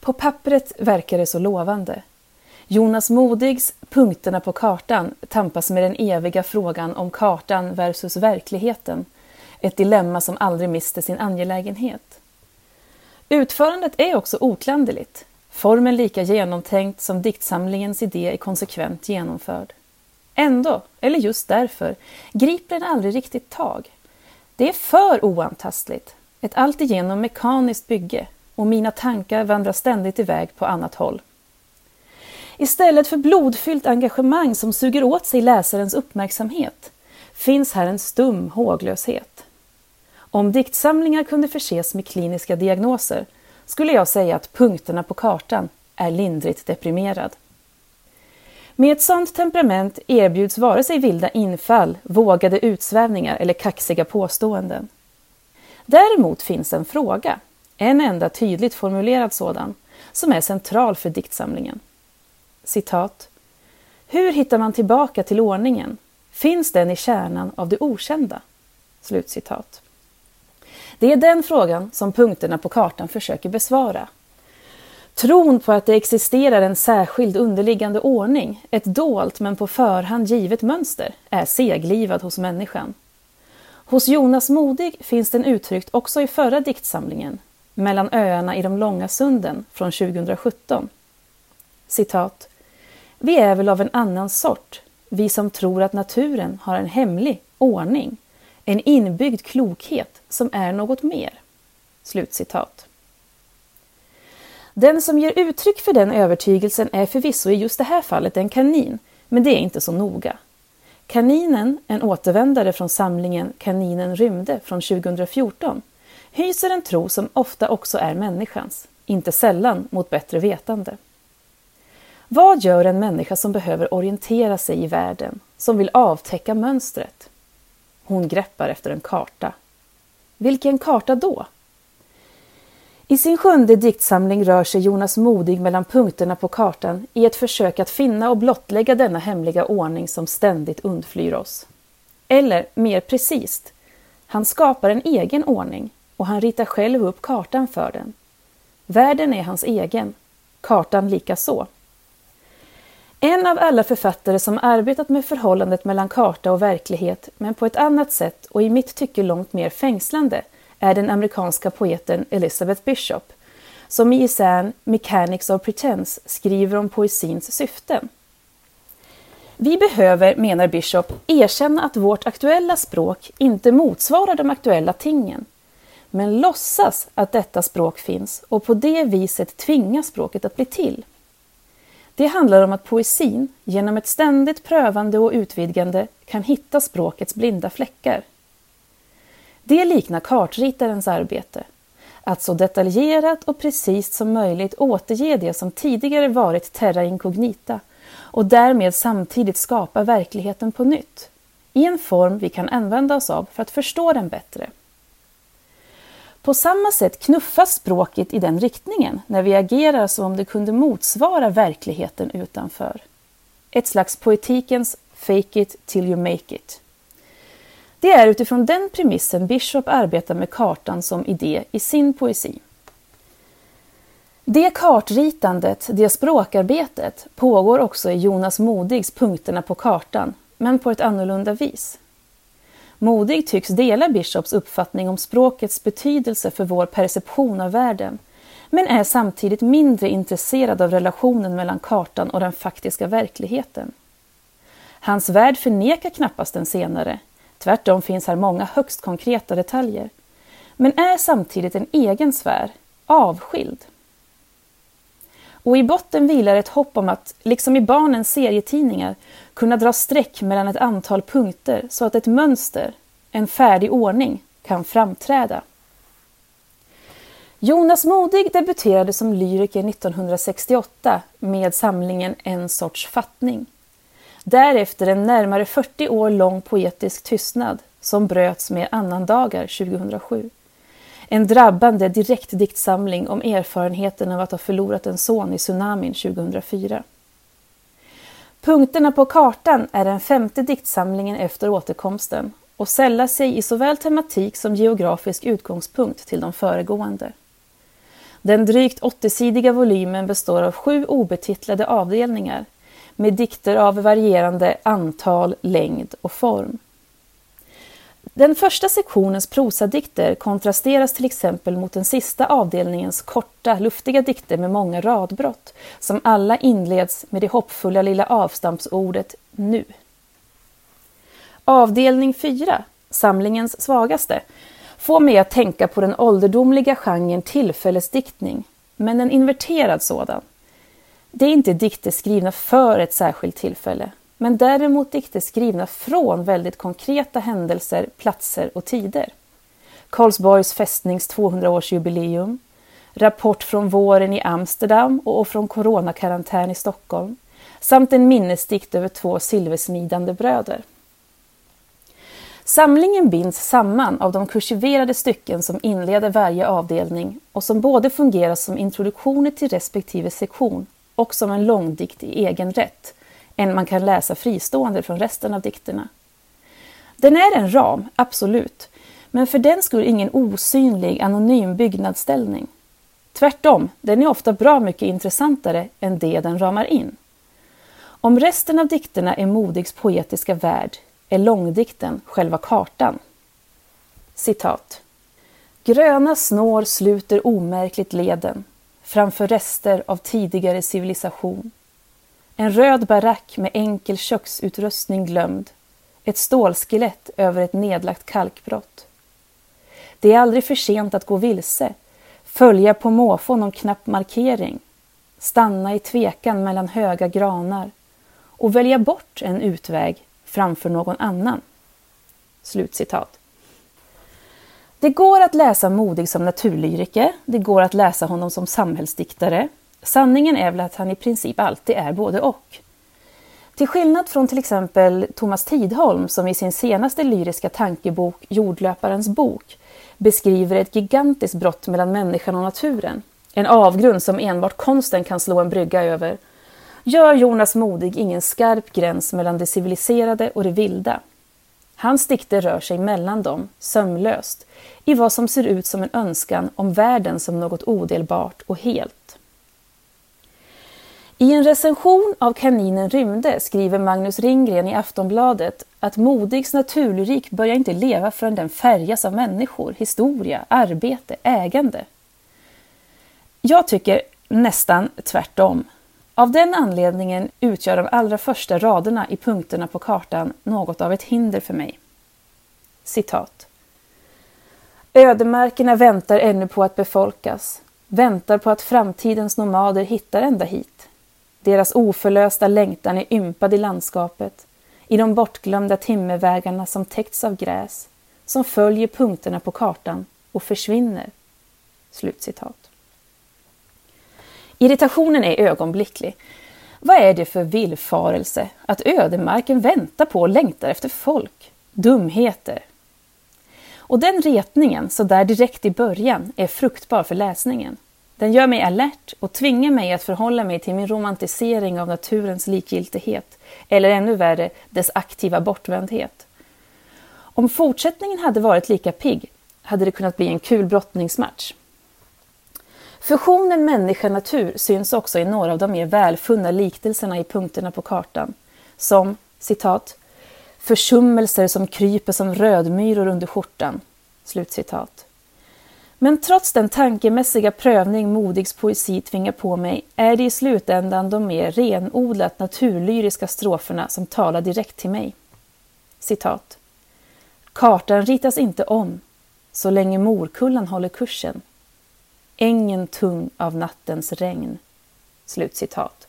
På pappret verkar det så lovande. Jonas Modigs Punkterna på kartan tampas med den eviga frågan om kartan versus verkligheten. Ett dilemma som aldrig mister sin angelägenhet. Utförandet är också oklanderligt. Formen lika genomtänkt som diktsamlingens idé är konsekvent genomförd. Ändå, eller just därför, griper den aldrig riktigt tag. Det är för oantastligt, ett alltigenom mekaniskt bygge och mina tankar vandrar ständigt iväg på annat håll. Istället för blodfyllt engagemang som suger åt sig läsarens uppmärksamhet finns här en stum håglöshet. Om diktsamlingar kunde förses med kliniska diagnoser skulle jag säga att punkterna på kartan är lindrigt deprimerad. Med ett sådant temperament erbjuds vare sig vilda infall, vågade utsvävningar eller kaxiga påståenden. Däremot finns en fråga, en enda tydligt formulerad sådan, som är central för diktsamlingen. Citat. Hur hittar man tillbaka till ordningen? Finns den i kärnan av det okända? Slutcitat. Det är den frågan som punkterna på kartan försöker besvara. Tron på att det existerar en särskild underliggande ordning, ett dolt men på förhand givet mönster, är seglivad hos människan. Hos Jonas Modig finns den uttryckt också i förra diktsamlingen, mellan öarna i de långa sunden från 2017. Citat. Vi är väl av en annan sort, vi som tror att naturen har en hemlig ordning, en inbyggd klokhet som är något mer. Slutcitat. Den som ger uttryck för den övertygelsen är förvisso i just det här fallet en kanin, men det är inte så noga. Kaninen, en återvändare från samlingen Kaninen rymde från 2014, hyser en tro som ofta också är människans, inte sällan mot bättre vetande. Vad gör en människa som behöver orientera sig i världen, som vill avtäcka mönstret? Hon greppar efter en karta. Vilken karta då? I sin sjunde diktsamling rör sig Jonas Modig mellan punkterna på kartan i ett försök att finna och blottlägga denna hemliga ordning som ständigt undflyr oss. Eller mer precis, han skapar en egen ordning och han ritar själv upp kartan för den. Världen är hans egen, kartan lika så. En av alla författare som arbetat med förhållandet mellan karta och verklighet, men på ett annat sätt och i mitt tycke långt mer fängslande, är den amerikanska poeten Elizabeth Bishop, som i essän Mechanics of Pretense skriver om poesins syften. Vi behöver, menar Bishop, erkänna att vårt aktuella språk inte motsvarar de aktuella tingen, men låtsas att detta språk finns och på det viset tvinga språket att bli till. Det handlar om att poesin, genom ett ständigt prövande och utvidgande, kan hitta språkets blinda fläckar. Det liknar kartritarens arbete. Att så detaljerat och precis som möjligt återge det som tidigare varit terra incognita och därmed samtidigt skapa verkligheten på nytt, i en form vi kan använda oss av för att förstå den bättre. På samma sätt knuffas språket i den riktningen när vi agerar som om det kunde motsvara verkligheten utanför. Ett slags poetikens fake it till you make it. Det är utifrån den premissen Bishop arbetar med kartan som idé i sin poesi. Det kartritandet, det språkarbetet, pågår också i Jonas Modigs Punkterna på kartan, men på ett annorlunda vis. Modig tycks dela Bishops uppfattning om språkets betydelse för vår perception av världen, men är samtidigt mindre intresserad av relationen mellan kartan och den faktiska verkligheten. Hans värld förnekar knappast den senare, tvärtom finns här många högst konkreta detaljer, men är samtidigt en egen sfär, avskild. Och i botten vilar ett hopp om att, liksom i barnens serietidningar, kunna dra streck mellan ett antal punkter så att ett mönster, en färdig ordning, kan framträda. Jonas Modig debuterade som lyriker 1968 med samlingen En sorts fattning. Därefter en närmare 40 år lång poetisk tystnad som bröts med Annandagar 2007. En drabbande direktdiktsamling om erfarenheten av att ha förlorat en son i tsunamin 2004. Punkterna på kartan är den femte diktsamlingen efter återkomsten och sällar sig i såväl tematik som geografisk utgångspunkt till de föregående. Den drygt 80-sidiga volymen består av sju obetitlade avdelningar med dikter av varierande antal, längd och form. Den första sektionens prosadikter kontrasteras till exempel mot den sista avdelningens korta, luftiga dikter med många radbrott, som alla inleds med det hoppfulla lilla avstampsordet nu. Avdelning 4, samlingens svagaste, får mig att tänka på den ålderdomliga genren tillfällesdiktning, men en inverterad sådan. Det är inte dikter skrivna för ett särskilt tillfälle, men däremot dikter skrivna från väldigt konkreta händelser, platser och tider. Karlsborgs fästnings 200-årsjubileum, rapport från våren i Amsterdam och från coronakarantän i Stockholm, samt en minnesdikt över två silversmidande bröder. Samlingen binds samman av de kursiverade stycken som inleder varje avdelning och som både fungerar som introduktioner till respektive sektion och som en långdikt i egen rätt, än man kan läsa fristående från resten av dikterna. Den är en ram, absolut, men för den skull ingen osynlig anonym byggnadsställning. Tvärtom, den är ofta bra mycket intressantare än det den ramar in. Om resten av dikterna är Modigs poetiska värld är långdikten själva kartan. Citat. Gröna snår sluter omärkligt leden framför rester av tidigare civilisation. En röd barack med enkel köksutrustning glömd. Ett stålskelett över ett nedlagt kalkbrott. Det är aldrig för sent att gå vilse, följa på måfå någon knapp markering, stanna i tvekan mellan höga granar och välja bort en utväg framför någon annan. Slutcitat. Det går att läsa Modig som naturlyriker, det går att läsa honom som samhällsdiktare. Sanningen är väl att han i princip alltid är både och. Till skillnad från till exempel Thomas Tidholm som i sin senaste lyriska tankebok Jordlöparens bok beskriver ett gigantiskt brott mellan människan och naturen. En avgrund som enbart konsten kan slå en brygga över gör Jonas Modig ingen skarp gräns mellan det civiliserade och det vilda. Hans dikter rör sig mellan dem, sömlöst, i vad som ser ut som en önskan om världen som något odelbart och helt. I en recension av Kaninen rymde skriver Magnus Ringgren i Aftonbladet att Modigs naturlyrik börjar inte leva förrän den färgas av människor, historia, arbete, ägande. Jag tycker nästan tvärtom. Av den anledningen utgör de allra första raderna i punkterna på kartan något av ett hinder för mig. Citat. Ödemarkerna väntar ännu på att befolkas, väntar på att framtidens nomader hittar ända hit. Deras oförlösta längtan är ympad i landskapet, i de bortglömda timmervägarna som täckts av gräs, som följer punkterna på kartan och försvinner. Slutcitat. Irritationen är ögonblicklig. Vad är det för villfarelse att ödemarken väntar på och längtar efter folk? Dumheter! Och den retningen, så där direkt i början, är fruktbar för läsningen. Den gör mig alert och tvingar mig att förhålla mig till min romantisering av naturens likgiltighet, eller ännu värre, dess aktiva bortvändhet. Om fortsättningen hade varit lika pigg hade det kunnat bli en kul brottningsmatch. Fusionen människa-natur syns också i några av de mer välfunna liknelserna i punkterna på kartan, som citat försummelser som kryper som rödmyror under skjortan. Slutcitat. Men trots den tankemässiga prövning Modigs poesi tvingar på mig är det i slutändan de mer renodlat naturlyriska stroferna som talar direkt till mig. Citat. Kartan ritas inte om så länge Morkullan håller kursen ängen tung av nattens regn. Slutcitat.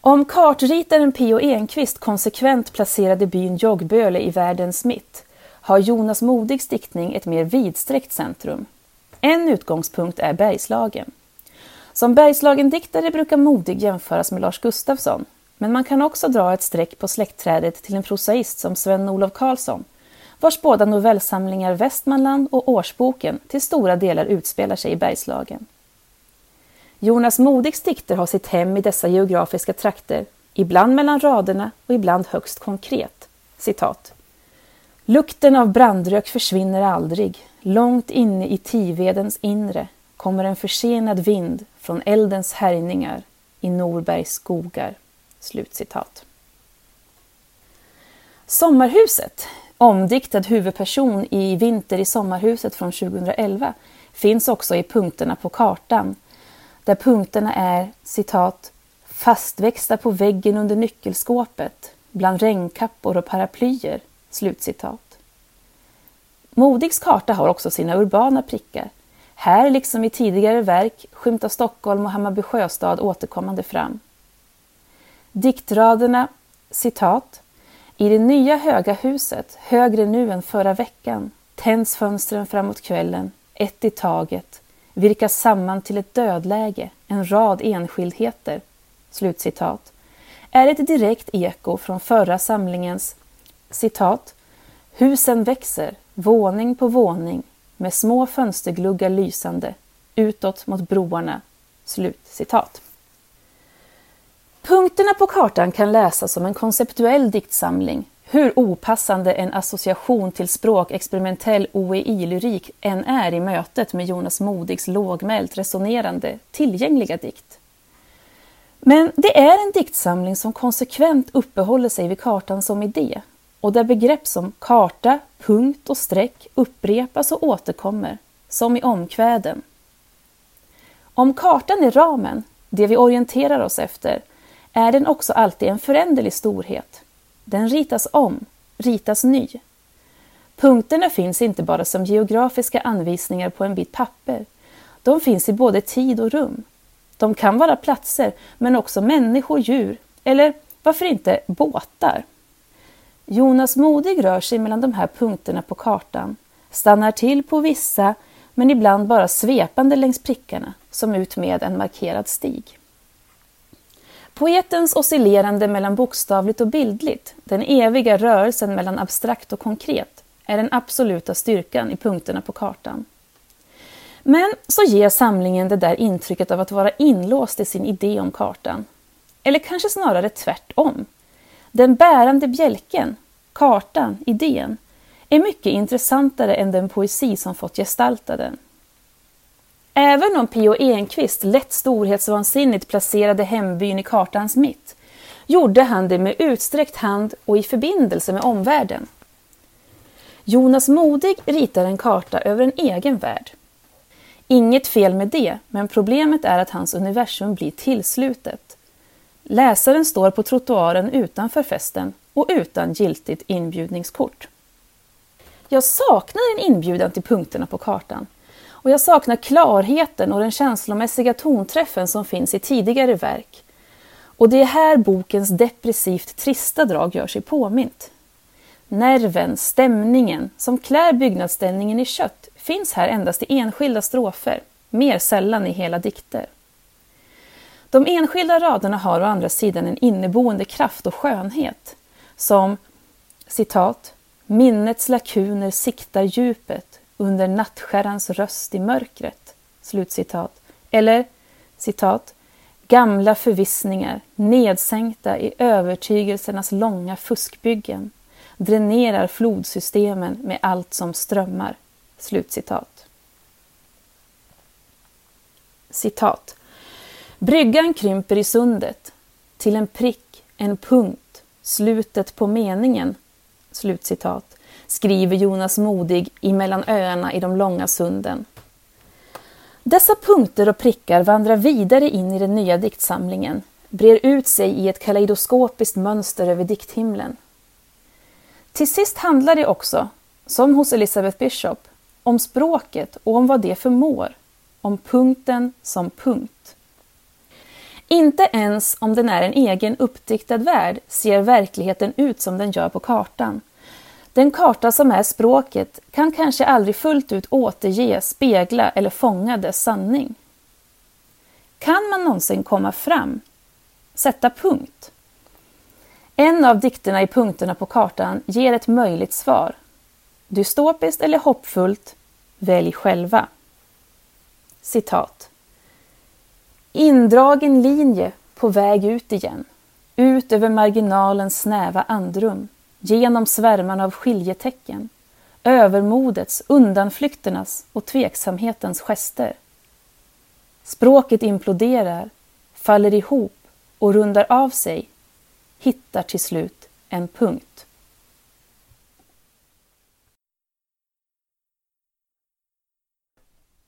Om kartritaren P.O. Enquist konsekvent placerade byn Joggböle i världens mitt har Jonas Modigs diktning ett mer vidsträckt centrum. En utgångspunkt är Bergslagen. Som Bergslagen-diktare brukar Modig jämföras med Lars Gustafsson, men man kan också dra ett streck på släktträdet till en prosaist som Sven-Olof Karlsson vars båda novellsamlingar Västmanland och Årsboken till stora delar utspelar sig i Bergslagen. Jonas Modigs dikter har sitt hem i dessa geografiska trakter, ibland mellan raderna och ibland högst konkret. Citat. Lukten av brandrök försvinner aldrig. Långt inne i Tivedens inre kommer en försenad vind från eldens härjningar i Norbergs skogar. Slutcitat. Sommarhuset, omdiktad huvudperson i Vinter i sommarhuset från 2011, finns också i punkterna på kartan, där punkterna är citat fastväxta på väggen under nyckelskåpet, bland regnkappor och paraplyer. Slutcitat. Modigs karta har också sina urbana prickar. Här, liksom i tidigare verk, skymtar Stockholm och Hammarby sjöstad återkommande fram. Diktraderna citat i det nya höga huset, högre nu än förra veckan, tänds fönstren framåt kvällen, ett i taget, virkas samman till ett dödläge, en rad enskildheter, slutcitat, är ett direkt eko från förra samlingens citat, Husen växer, våning på våning, med små fönstergluggar lysande, utåt mot broarna. Slut citat. Punkterna på kartan kan läsas som en konceptuell diktsamling, hur opassande en association till språkexperimentell OEI-lyrik än är i mötet med Jonas Modigs lågmält resonerande, tillgängliga dikt. Men det är en diktsamling som konsekvent uppehåller sig vid kartan som idé och där begrepp som karta, punkt och streck upprepas och återkommer, som i omkväden. Om kartan är ramen, det vi orienterar oss efter, är den också alltid en föränderlig storhet. Den ritas om, ritas ny. Punkterna finns inte bara som geografiska anvisningar på en bit papper. De finns i både tid och rum. De kan vara platser, men också människor, djur eller varför inte båtar. Jonas Modig rör sig mellan de här punkterna på kartan, stannar till på vissa, men ibland bara svepande längs prickarna, som ut med en markerad stig. Poetens oscillerande mellan bokstavligt och bildligt, den eviga rörelsen mellan abstrakt och konkret, är den absoluta styrkan i punkterna på kartan. Men så ger samlingen det där intrycket av att vara inlåst i sin idé om kartan. Eller kanske snarare tvärtom. Den bärande bjälken, kartan, idén, är mycket intressantare än den poesi som fått gestalta den. Även om P.O. Enquist lätt storhetsvansinnigt placerade hembyn i kartans mitt, gjorde han det med utsträckt hand och i förbindelse med omvärlden. Jonas Modig ritar en karta över en egen värld. Inget fel med det, men problemet är att hans universum blir tillslutet. Läsaren står på trottoaren utanför festen och utan giltigt inbjudningskort. Jag saknar en inbjudan till punkterna på kartan och jag saknar klarheten och den känslomässiga tonträffen som finns i tidigare verk. Och det är här bokens depressivt trista drag gör sig påmint. Nerven, stämningen, som klär byggnadsställningen i kött finns här endast i enskilda strofer, mer sällan i hela dikter. De enskilda raderna har å andra sidan en inneboende kraft och skönhet, som citat, ”Minnets lakuner siktar djupet under nattskärrans röst i mörkret”, slutcitat, eller citat, ”Gamla förvissningar, nedsänkta i övertygelsernas långa fuskbyggen, dränerar flodsystemen med allt som strömmar”, Slutcitat. Citat. Bryggan krymper i sundet till en prick, en punkt, slutet på meningen. Slutcitat. Skriver Jonas Modig i Mellan öarna i de långa sunden. Dessa punkter och prickar vandrar vidare in i den nya diktsamlingen, brer ut sig i ett kaleidoskopiskt mönster över dikthimlen. Till sist handlar det också, som hos Elizabeth Bishop, om språket och om vad det förmår, om punkten som punkt. Inte ens om den är en egen uppdiktad värld ser verkligheten ut som den gör på kartan. Den karta som är språket kan kanske aldrig fullt ut återge, spegla eller fånga dess sanning. Kan man någonsin komma fram? Sätta punkt? En av dikterna i punkterna på kartan ger ett möjligt svar. Dystopiskt eller hoppfullt? Välj själva. Citat. Indragen linje på väg ut igen. Ut över marginalens snäva andrum. genom svärmarna av skiljetecken, övermodets, undanflykternas och tveksamhetens gester. Språket imploderar, faller ihop och rundar av sig, hittar till slut en punkt.